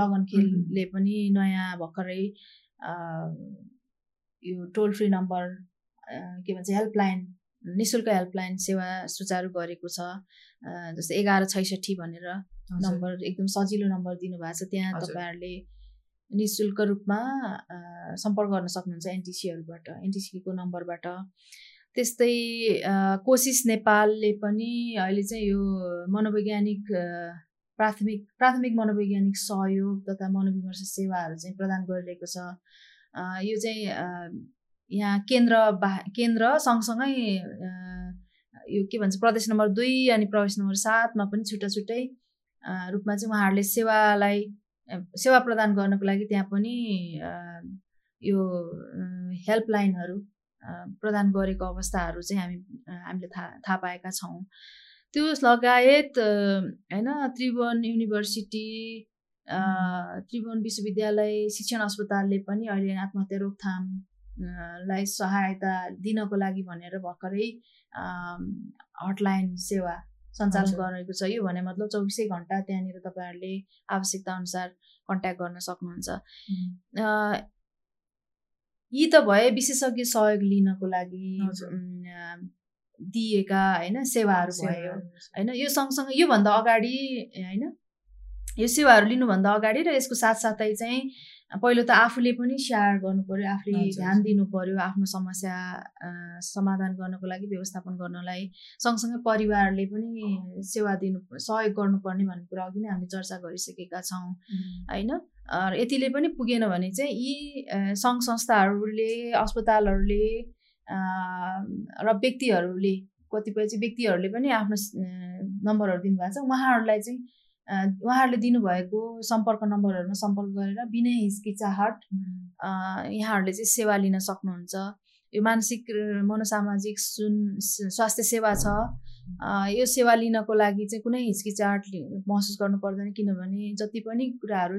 लगन खेलले पनि नयाँ भर्खरै यो टोल फ्री नम्बर के भन्छ हेल्पलाइन नि शुल्क हेल्पलाइन सेवा सुचारू गरेको छ। जस्तै एघार छैसठी भनेर नम्बर एकदम सजिलो नम्बर दिनुभएको छ। त्यहाँ तपाईँहरूले नि शुल्क रूपमा सम्पर्क गर्न सक्नुहुन्छ एनटिसीहरूबाट एनटिसीको नम्बरबाट। त्यस्तै कोसिस नेपालले पनि अहिले चाहिँ यो मनोवैज्ञानिक प्राथमिक प्राथमिक मनोवैज्ञानिक सहयोग तथा मनोविमर्श सेवाहरू चाहिँ प्रदान गरिरहेको छ। यो चाहिँ यहाँ केन्द्र बा केन्द्र सँगसँगै यो के भन्छ प्रदेश नम्बर दुई अनि प्रदेश नम्बर सातमा पनि छुट्टा छुट्टै रूपमा चाहिँ उहाँहरूले सेवालाई सेवा प्रदान गर्नको लागि त्यहाँ पनि यो हेल्पलाइनहरू प्रदान गरेको अवस्थाहरू चाहिँ हामी हामीले थाहा थाहा पाएका छौँ। त्यो लगायत होइन त्रिभुवन युनिभर्सिटी त्रिभुवन विश्वविद्यालय शिक्षण अस्पतालले पनि अहिले आत्महत्या रोकथाम लाई सहायता दिनको लागि भनेर भर्खरै हटलाइन सेवा सञ्चालन गरेको छ यो भने मतलब चौबिसै घन्टा त्यहाँनिर तपाईँहरूले आवश्यकता अनुसार कन्ट्याक्ट गर्न सक्नुहुन्छ। यी त भए विशेषज्ञ सहयोग लिनको लागि दिएका होइन सेवाहरू भयो। होइन यो सँगसँगै योभन्दा अगाडि होइन यो सेवाहरू लिनुभन्दा अगाडि र यसको साथसाथै चाहिँ पहिलो त आफूले पनि स्याहार गर्नु पऱ्यो आफूले ध्यान दिनु पऱ्यो आफ्नो समस्या समाधान गर्नको लागि व्यवस्थापन गर्नलाई सँगसँगै परिवारले पनि सेवा दिनु सहयोग गर्नुपर्ने भन्ने कुरा अघि नै हामीले चर्चा गरिसकेका छौँ। होइन यतिले पनि पुगेन भने चाहिँ यी सङ्घ संस्थाहरूले अस्पतालहरूले र व्यक्तिहरूले कतिपय चाहिँ व्यक्तिहरूले पनि आफ्नो नम्बरहरू दिनुभएको छ। उहाँहरूलाई चाहिँ उहाँहरूले दिनुभएको सम्पर्क नम्बरहरूमा सम्पर्क गरेर बिना हिचकिचाहट यहाँहरूले चाहिँ सेवा लिन सक्नुहुन्छ। यो मानसिक मनोसामाजिक सुन स्वास्थ्य सेवा छ। यो सेवा लिनको लागि चाहिँ कुनै हिचकिचाहट महसुस गर्नु पर्दैन किनभने जति पनि कुराहरू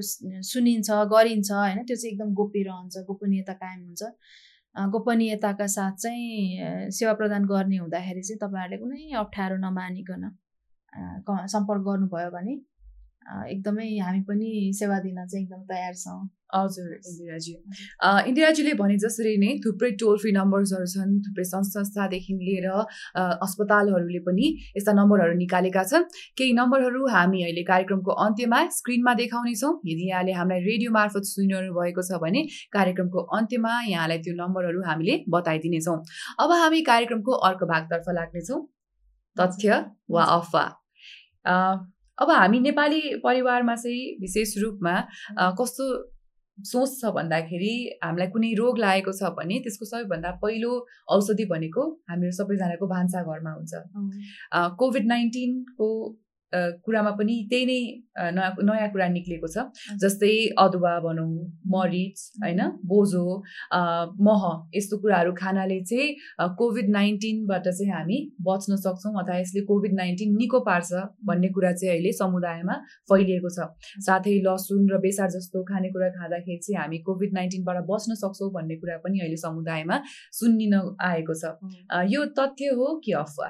सुनिन्छ गरिन्छ होइन त्यो चाहिँ एकदम गोप्य रहन्छ गोपनीयता कायम हुन्छ। गोपनीयताका साथ चाहिँ सेवा प्रदान गर्ने हुँदाखेरि चाहिँ तपाईँहरूले कुनै अप्ठ्यारो नमानिकन सम्पर्क गर्नुभयो भने एकदमै हामी पनि सेवा दिन चाहिँ एकदम तयार छौँ। हजुर इन्दिराजी। इन्दिराजीले भने जसरी नै थुप्रै टोल फ्री नम्बर्सहरू छन् थुप्रै संस्थादेखि लिएर अस्पतालहरूले पनि यस्ता नम्बरहरू निकालेका छन्। केही नम्बरहरू हामी अहिले कार्यक्रमको अन्त्यमा स्क्रिनमा देखाउनेछौँ। यदि यहाँले हामीलाई रेडियो मार्फत सुनिरहनु भएको छ भने कार्यक्रमको अन्त्यमा यहाँलाई त्यो नम्बरहरू हामीले बताइदिनेछौँ। अब हामी कार्यक्रमको अर्को भागतर्फ लाग्नेछौँ। तथ्य वा अफवा। अब हामी नेपाली परिवारमा चाहिँ विशेष रूपमा कस्तो सोच छ भन्दाखेरि हामीलाई कुनै रोग लागेको छ भने त्यसको सबैभन्दा पहिलो औषधि भनेको हामीहरू सबैजनाको भान्सा घरमा हुन्छ। कोभिड नाइन्टिनको कुरामा पनि त्यही नै नयाँ नयाँ कुरा निक्लेको छ। जस्तै अदुवा भनौँ मरिच होइन बोझो मह यस्तो कुराहरू खानाले चाहिँ कोभिड नाइन्टिनबाट चाहिँ हामी बच्न सक्छौँ अथवा यसले कोभिड नाइन्टिन निको पार्छ भन्ने कुरा चाहिँ अहिले समुदायमा फैलिएको छ। साथै लसुन र बेसार जस्तो खानेकुरा खाँदाखेरि चाहिँ हामी कोभिड नाइन्टिनबाट बच्न सक्छौँ भन्ने कुरा पनि अहिले समुदायमा सुन्निन आएको छ। यो तथ्य हो कि अफवा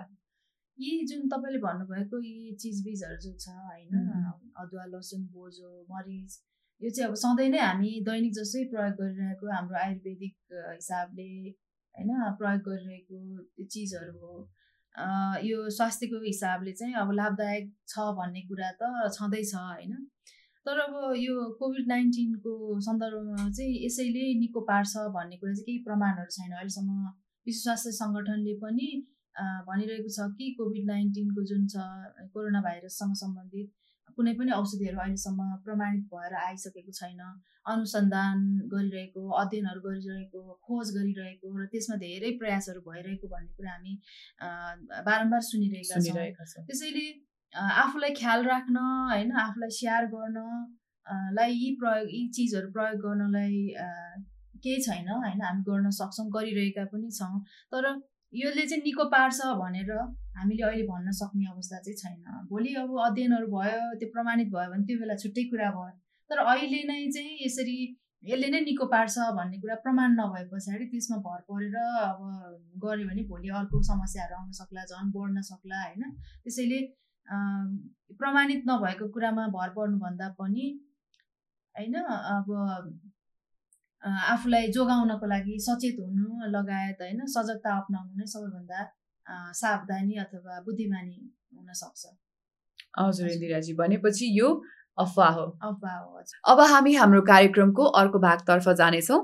यी जुन तपाईँले भन्नुभएको यी चिजबिजहरू जो छ होइन अदुवा लसुन बोजो मरिच यो चाहिँ अब सधैँ नै हामी दैनिक जसै प्रयोग गरिरहेको हाम्रो आयुर्वेदिक हिसाबले होइन प्रयोग गरिरहेको चिजहरू हो। यो स्वास्थ्यको हिसाबले चाहिँ अब लाभदायक छ भन्ने कुरा त छँदैछ होइन। तर अब यो कोभिड नाइन्टिनको सन्दर्भमा चाहिँ यसैले निको पार्छ भन्ने कुरा चाहिँ केही प्रमाणहरू छैन। अहिलेसम्म विश्व स्वास्थ्य सङ्गठनले पनि भनिरहेको छ कि कोभिड नाइन्टिनको जुन छ कोरोना भाइरससँग सम्बन्धित कुनै पनि औषधिहरू अहिलेसम्म प्रमाणित भएर आइसकेको छैन। अनुसन्धान गरिरहेको अध्ययनहरू गरिरहेको खोज गरिरहेको र त्यसमा धेरै प्रयासहरू भइरहेको भन्ने कुरा हामी बारम्बार सुनिरहेका छौँ। त्यसैले आफूलाई ख्याल राख्न होइन आफूलाई स्याहार गर्न लाई यी प्रयोग यी चिजहरू प्रयोग गर्नलाई केही छैन होइन हामी गर्न सक्छौँ गरिरहेका पनि छौँ। तर यसले चाहिँ निको पार्छ भनेर हामीले अहिले भन्न सक्ने अवस्था चाहिँ छैन। भोलि अब अध्ययनहरू भयो त्यो प्रमाणित भयो भने त्यो बेला छुट्टै कुरा भयो। तर अहिले नै चाहिँ यसरी यसले नै निको पार्छ भन्ने कुरा प्रमाण नभए पछाडि त्यसमा भर परेर अब गऱ्यो भने भोलि अर्को समस्याहरू आउन सक्ला झन् बढ्न सक्ला होइन? त्यसैले प्रमाणित नभएको कुरामा भर पर्नुभन्दा पनि होइन अब आफूलाई जोगाउनको लागि सचेत हुनु लगायत होइन सजगता अप्नाउनु नै सबैभन्दा सावधानी अथवा बुद्धिमानी हुनसक्छ हजुर इन्दिराजी भनेपछि यो अफवाह हो। अफवाह हो। अब हामी हाम्रो कार्यक्रमको अर्को भागतर्फ जानेछौँ।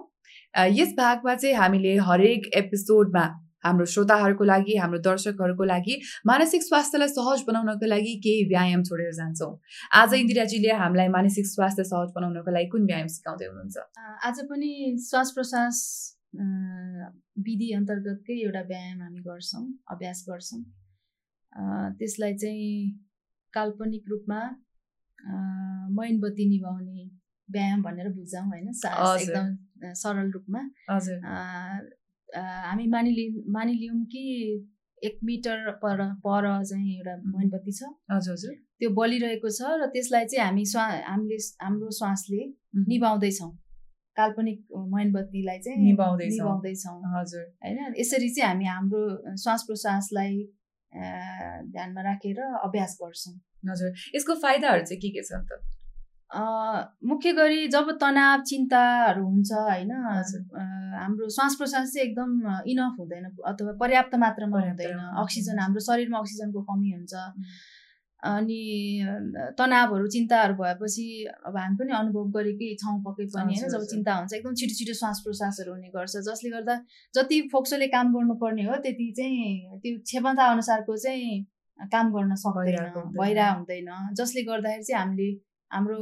यस भागमा चाहिँ हामीले हरेक एपिसोडमा हाम्रो श्रोताहरूको लागि हाम्रो दर्शकहरूको लागि मानसिक स्वास्थ्यलाई सहज बनाउनको लागि केही व्यायाम छोडेर जान्छौँ। आज इन्दिराजीले हामीलाई मानसिक स्वास्थ्य सहज बनाउनको लागि कुन व्यायाम सिकाउँदै हुनुहुन्छ? आज पनि श्वास प्रश्वास विधि अन्तर्गतकै एउटा व्यायाम हामी गर्छौँ अभ्यास गर्छौँ। त्यसलाई चाहिँ काल्पनिक रूपमा मैनबत्ती निभाउने व्यायाम भनेर बुझौँ होइन। एकदम सरल रूपमा। हामी मानिलि मानिलियौँ कि एक मिटर पर पर चाहिँ एउटा मैनबत्ती छ। हजुर हजुर। त्यो बलिरहेको छ र त्यसलाई चाहिँ हामी स्वा हामीले हाम्रो श्वासले निभाउँदैछौँ। काल्पनिक मैनबत्तीलाई चाहिँ निभाउँदैछौँ। निभाउँदैछौँ। हजुर। होइन यसरी चाहिँ हामी हाम्रो श्वास प्रश्वासलाई ध्यानमा राखेर अभ्यास गर्छौँ। हजुर। यसको फाइदाहरू चाहिँ के के छन् त? मुख्य गरी जब तनाव चिन्ताहरू हुन्छ होइन हाम्रो श्वास प्रश्वास चाहिँ एकदम इनफ हुँदैन अथवा पर्याप्त मात्रामा हुँदैन अक्सिजन। हाम्रो शरीरमा अक्सिजनको कमी हुन्छ. अनि तनावहरू चिन्ताहरू भएपछि अब हामी पनि अनुभव गरेकै छौँ पक्कै पनि होइन जब। चिन्ता हुन्छ एकदम छिटो छिटो श्वास प्रश्वासहरू हुने गर्छ जसले गर्दा जति फोक्सोले काम गर्नुपर्ने हो त्यति चाहिँ त्यो क्षमता अनुसारको चाहिँ काम गर्न सक्दैन भइरहेको। भइरह हुँदैन जसले गर्दाखेरि चाहिँ हामीले हाम्रो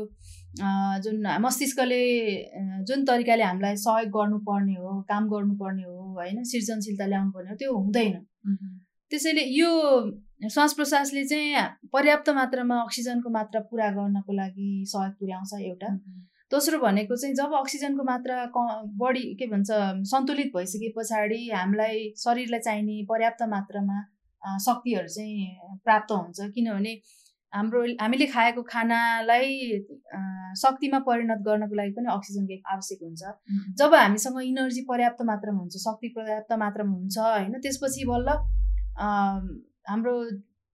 जुन मस्तिष्कले जुन तरिकाले हामीलाई सहयोग गर्नुपर्ने हो काम गर्नुपर्ने हो होइन सृजनशीलता ल्याउनु पर्ने हो त्यो हुँदैन। त्यसैले यो श्वास प्रश्वासले चाहिँ पर्याप्त मात्रामा अक्सिजनको मात्रा पुरा गर्नको लागि सहयोग पुर्याउँछ एउटा। दोस्रो भनेको चाहिँ जब अक्सिजनको मात्रा क बढी के भन्छ सन्तुलित भइसके पछाडि हामीलाई शरीरलाई चाहिने पर्याप्त मात्रामा शक्तिहरू चाहिँ प्राप्त हुन्छ। किनभने हाम्रो हामीले खाएको खानालाई शक्तिमा परिणत गर्नको लागि पनि अक्सिजनको आवश्यक हुन्छ। जब हामीसँग इनर्जी पर्याप्त मात्रामा हुन्छ शक्ति पर्याप्त मात्रामा हुन्छ होइन त्यसपछि बल्ल हाम्रो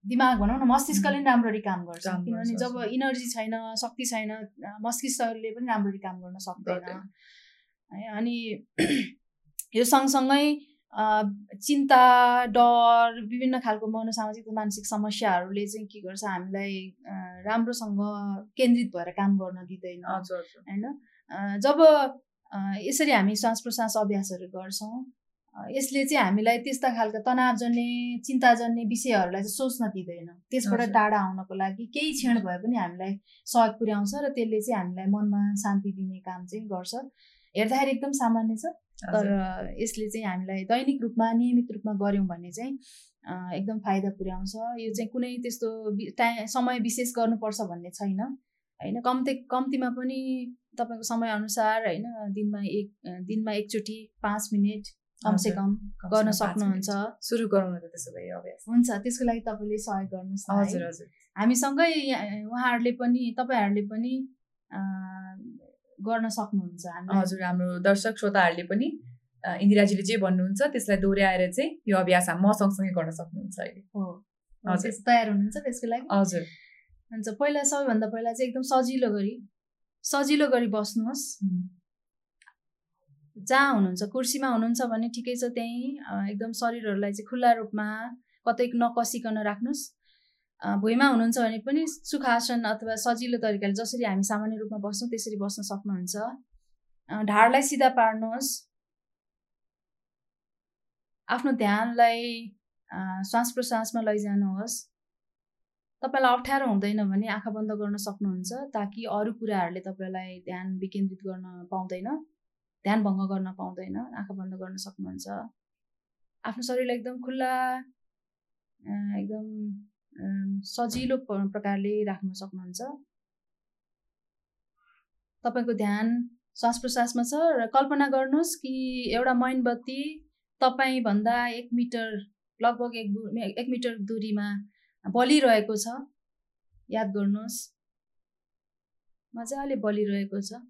दिमाग भनौँ न मस्तिष्कले पनि राम्ररी काम गर्छ। किनभने जब। इनर्जी छैन शक्ति छैन मस्तिष्कले पनि राम्ररी काम गर्न सक्दैन। है अनि यो सँगसँगै चिन्ता डर विभिन्न खालको मनोसामाजिक मानसिक समस्याहरूले चाहिँ के गर्छ हामीलाई राम्रोसँग केन्द्रित भएर काम गर्न दिँदैन। होइन? जब यसरी हामी श्वास प्रश्वास अभ्यासहरू गर्छौँ यसले चाहिँ हामीलाई त्यस्ता खालका तनावजन्य चिन्ताजन्य विषयहरूलाई चाहिँ सोच्न दिँदैन। त्यसबाट। टाढा आउनको लागि केही क्षण भए पनि हामीलाई सहयोग पुर्याउँछ र त्यसले चाहिँ हामीलाई मनमा शान्ति दिने काम चाहिँ गर्छ। हेर्दाखेरि एकदम सामान्य छ तर। यसले चाहिँ हामीलाई दैनिक रूपमा नियमित रूपमा गऱ्यौँ भने चाहिँ एकदम फाइदा पुर्याउँछ यो चाहिँ कुनै त्यस्तो वि- टाइ समय विशेष गर्नुपर्छ भन्ने छैन होइन कम्ती कम्तीमा पनि तपाईँको समयअनुसार होइन दिनमा एक दिनमा एकचोटि पाँच मिनट कमसे। कम कमसेकम गर्न सक्नुहुन्छ। सुरु गरौँ त त्यसो भए अभ्यास हुन्छ त्यसको लागि तपाईँले सहयोग गर्नुहोस्। हजुर हजुर हामीसँगै उहाँहरूले पनि तपाईँहरूले पनि गर्न सक्नुहुन्छ हजुर हाम्रो दर्शक श्रोताहरूले पनि इन्दिराजीले जे भन्नुहुन्छ त्यसलाई दोहोऱ्याएर चाहिँ यो अभ्यास हामी म सँगसँगै गर्न सक्नुहुन्छ अहिले। हो। हजुर। तयार हुनुहुन्छ त्यसको लागि। हजुर। हुन्छ पहिला सबैभन्दा पहिला चाहिँ एकदम सजिलो गरी सजिलो गरी बस्नुहोस्। जहाँ हुनुहुन्छ कुर्सीमा हुनुहुन्छ भने ठिकै छ त्यहीँ एकदम शरीरहरूलाई चाहिँ खुल्ला रूपमा कतै नकसिकन राख्नुहोस्। भुइँमा हुनुहुन्छ भने पनि सुखासन अथवा सजिलो तरिकाले जसरी हामी सामान्य रूपमा बस्छौँ त्यसरी बस्न सक्नुहुन्छ। ढाडलाई सिधा पार्नुहोस्। आफ्नो ध्यानलाई श्वास प्रश्वासमा लैजानुहोस्। तपाईँलाई अप्ठ्यारो हुँदैन भने आँखा बन्द गर्न सक्नुहुन्छ ताकि अरू कुराहरूले तपाईँलाई ध्यान विकेन्द्रित गर्न पाउँदैन ध्यान भङ्ग गर्न पाउँदैन आँखा बन्द गर्न सक्नुहुन्छ। आफ्नो शरीरलाई एकदम खुल्ला एकदम सजिलो प्रकारले राख्न सक्नुहुन्छ। तपाईँको ध्यान श्वास प्रश्वासमा छ र कल्पना गर्नुहोस् कि एउटा मैनबत्ती तपाईँभन्दा एक मिटर लगभग एक एक मिटर दुरीमा बलिरहेको छ। याद गर्नुहोस्। मजाले बलिरहेको छ।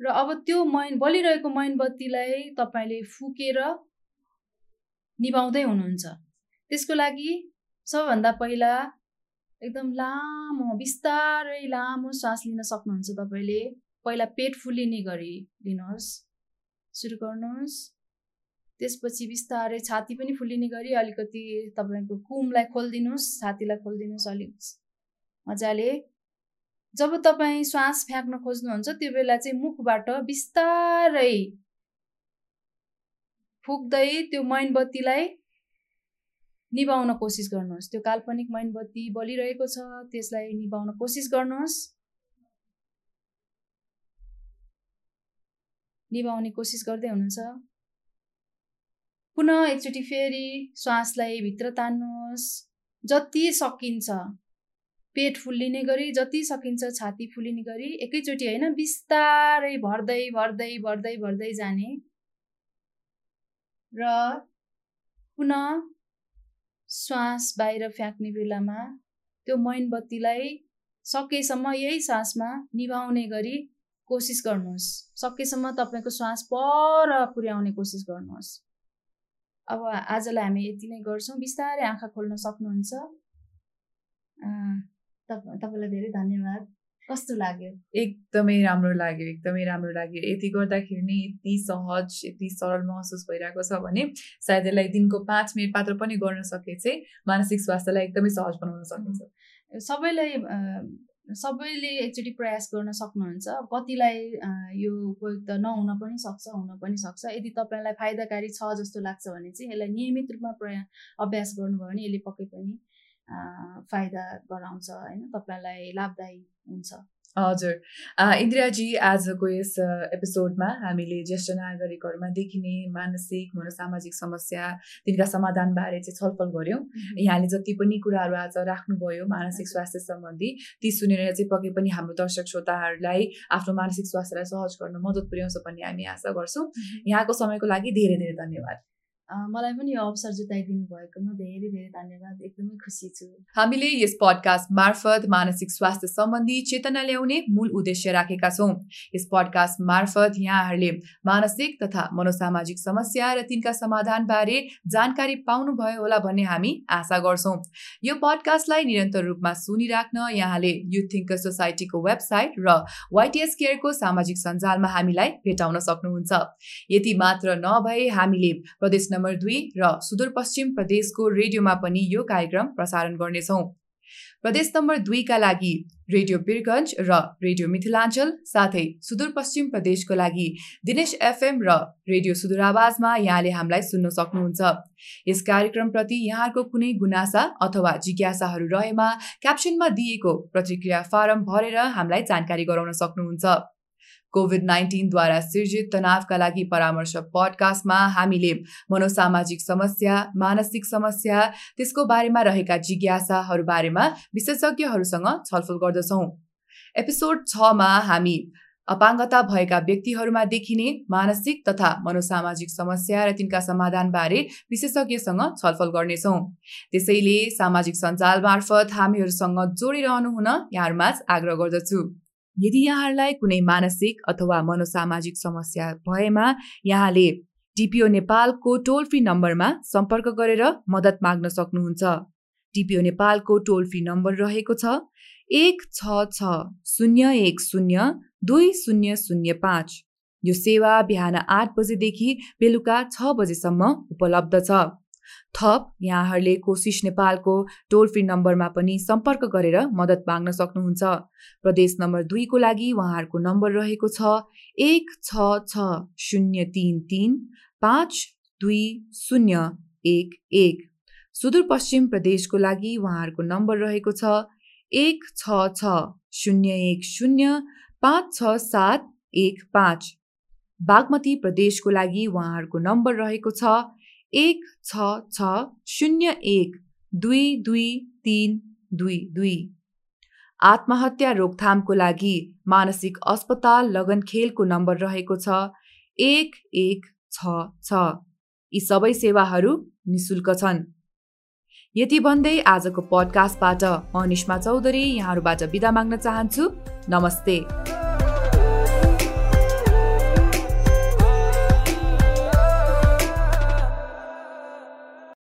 र अब त्यो मैन बलिरहेको मैनबत्तीलाई तपाईँले फुकेर निभाउँदै हुनुहुन्छ। त्यसको लागि सबभन्दा पहिला एकदम लामो बिस्तारै लामो श्वास लिन सक्नुहुन्छ तपाईँले। पहिला पेट फुलिने गरी लिनुहोस् सुरु गर्नुहोस्। त्यसपछि बिस्तारै छाती पनि फुलिने गरी अलिकति तपाईँको कुमलाई खोलिदिनुहोस् छातीलाई खोलिदिनुहोस् अलिक मजाले। जब तपाईँ श्वास फ्याँक्न खोज्नुहुन्छ त्यो बेला चाहिँ मुखबाट बिस्तारै फुक्दै त्यो मैनबत्तीलाई निभाउन कोसिस गर्नुहोस्। त्यो काल्पनिक मैनबत्ती बलिरहेको छ त्यसलाई निभाउन कोसिस गर्नुहोस्। निभाउने कोसिस गर्दै हुनुहुन्छ। पुनः एकचोटि फेरि श्वासलाई भित्र तान्नुहोस्। जति सकिन्छ पेट फुल्लिने गरी जति सकिन्छ छाती फुलिने गरी एकैचोटि होइन बिस्तारै भर्दै भर्दै भर्दै भर्दै जाने। र पुनः श्वास बाहिर फ्याँक्ने बेलामा त्यो मैनबत्तीलाई सकेसम्म यही सासमा निभाउने गरी कोसिस गर्नुहोस्। सकेसम्म तपाईँको श्वास पर पुर्याउने कोसिस गर्नुहोस्। अब आजलाई हामी यति नै गर्छौँ। बिस्तारै आँखा खोल्न सक्नुहुन्छ। तपाईँलाई धेरै धन्यवाद। कस्तो लाग्यो? एकदमै राम्रो लाग्यो एकदमै राम्रो लाग्यो। यति गर्दाखेरि नै यति सहज यति सरल महसुस भइरहेको छ भने सायद यसलाई दिनको पाँच मिनट मात्र पनि गर्न सके चाहिँ मानसिक स्वास्थ्यलाई एकदमै सहज बनाउन सकिन्छ सबैलाई सबैले एकचोटि प्रयास गर्न सक्नुहुन्छ। कतिलाई यो उपयुक्त नहुन पनि सक्छ हुन पनि सक्छ। यदि तपाईँलाई फाइदाकारी छ जस्तो लाग्छ भने चाहिँ यसलाई नियमित रूपमा प्रया अभ्यास गर्नुभयो भने यसले पक्कै पनि फाइदा गराउँछ होइन? तपाईँलाई लाभदायी हुन्छ। हजुर। इन्दिराजी आजको यस एपिसोडमा हामीले ज्येष्ठ नागरिकहरूमा देखिने मानसिक मनोसामाजिक समस्या तिनका समाधानबारे चाहिँ छलफल गऱ्यौँ। यहाँले जति पनि कुराहरू आज राख्नुभयो मानसिक स्वास्थ्य सम्बन्धी ती सुनेर चाहिँ पक्कै पनि हाम्रो दर्शक श्रोताहरूलाई आफ्नो मानसिक स्वास्थ्यलाई सहज गर्न मद्दत पुर्याउँछ भन्ने हामी आशा गर्छौँ। यहाँको समयको लागि धेरै धेरै धन्यवाद। मलाई पनि यो अवसर जुटाइदिनु भएकोमा धेरै धेरै धन्यवाद। एकदमै खुसी छु। हामीले यस पडकास्ट मार्फत मानसिक स्वास्थ्य सम्बन्धी चेतना ल्याउने मूल उद्देश्य राखेका छौँ। यस पडकास्ट मार्फत यहाँहरूले मानसिक तथा मनोसामाजिक समस्या र तिनका समाधानबारे जानकारी पाउनुभयो होला भन्ने हामी आशा गर्छौँ। यो पडकास्टलाई निरन्तर रूपमा सुनिराख्न यहाँले युथ थिङ्कर सोसाइटीको वेबसाइट र वाइटिएस केयरको सामाजिक सञ्जालमा हामीलाई भेटाउन सक्नुहुन्छ। यति मात्र नभए हामीले प्रदेश नम्बर दुई र सुदूरपश्चिम प्रदेशको रेडियोमा पनि यो कार्यक्रम प्रसारण गर्नेछौँ। प्रदेश नम्बर दुईका लागि रेडियो बिरगन्ज र रेडियो मिथिलाञ्चल साथै सुदूरपश्चिम प्रदेशको लागि दिनेश एफएम र रेडियो सुदूर आवाजमा यहाँले हामीलाई सुन्न सक्नुहुन्छ। यस कार्यक्रमप्रति यहाँको कुनै गुनासा अथवा जिज्ञासाहरू रहेमा क्याप्सनमा दिएको प्रतिक्रिया फारम भरेर हामीलाई जानकारी गराउन सक्नुहुन्छ। कोभिड नाइन्टिनद्वारा सिर्जित तनावका लागि परामर्श पडकास्टमा हामीले मनोसामाजिक समस्या मानसिक समस्या त्यसको बारेमा रहेका जिज्ञासाहरू बारेमा विशेषज्ञहरूसँग छलफल गर्दछौँ। एपिसोड छमा हामी अपाङ्गता भएका व्यक्तिहरूमा देखिने मानसिक तथा मनोसामाजिक समस्या र तिनका समाधानबारे विशेषज्ञसँग छलफल गर्नेछौँ। त्यसैले सामाजिक सञ्जाल मार्फत हामीहरूसँग जोडिरहनु हुन यहाँहरूमाझ आग्रह गर्दछु। यदि यहाँहरूलाई कुनै मानसिक अथवा मनोसामाजिक समस्या भएमा यहाँले डिपिओ नेपालको टोल फ्री नम्बरमा सम्पर्क गरेर मद्दत माग्न सक्नुहुन्छ। डिपिओ नेपालको टोल फ्री नम्बर रहेको छ एक छ छ शून्य एक शून्य दुई शून्य शून्य पाँच। यो सेवा बिहान आठ बजेदेखि बेलुका छ बजेसम्म उपलब्ध छ। थप यहाँहरूले कोसिस नेपालको टोल फ्री नम्बरमा पनि सम्पर्क गरेर मद्दत माग्न सक्नुहुन्छ। प्रदेश नम्बर दुईको लागि उहाँहरूको नम्बर रहेको छ एक छ छ शून्य तिन तिन पाँच दुई शून्य एक एक। सुदूरपश्चिम प्रदेशको लागि उहाँहरूको नम्बर रहेको छ एक छ छ शून्य एक शून्य पाँच छ सात एक पाँच। बागमती प्रदेशको लागि उहाँहरूको नम्बर रहेको छ एक छ छ शून्य एक दुई दुई तिन दुई दुई। आत्महत्या रोकथामको लागि मानसिक अस्पताल लगनखेलको नम्बर रहेको छ। एक एक छ छ। यी सबै सेवाहरू निशुल्क छन्। यति भन्दै आजको पडकास्टबाट म निष्मा चौधरी यहाँहरूबाट बिदा माग्न चाहन्छु। नमस्ते।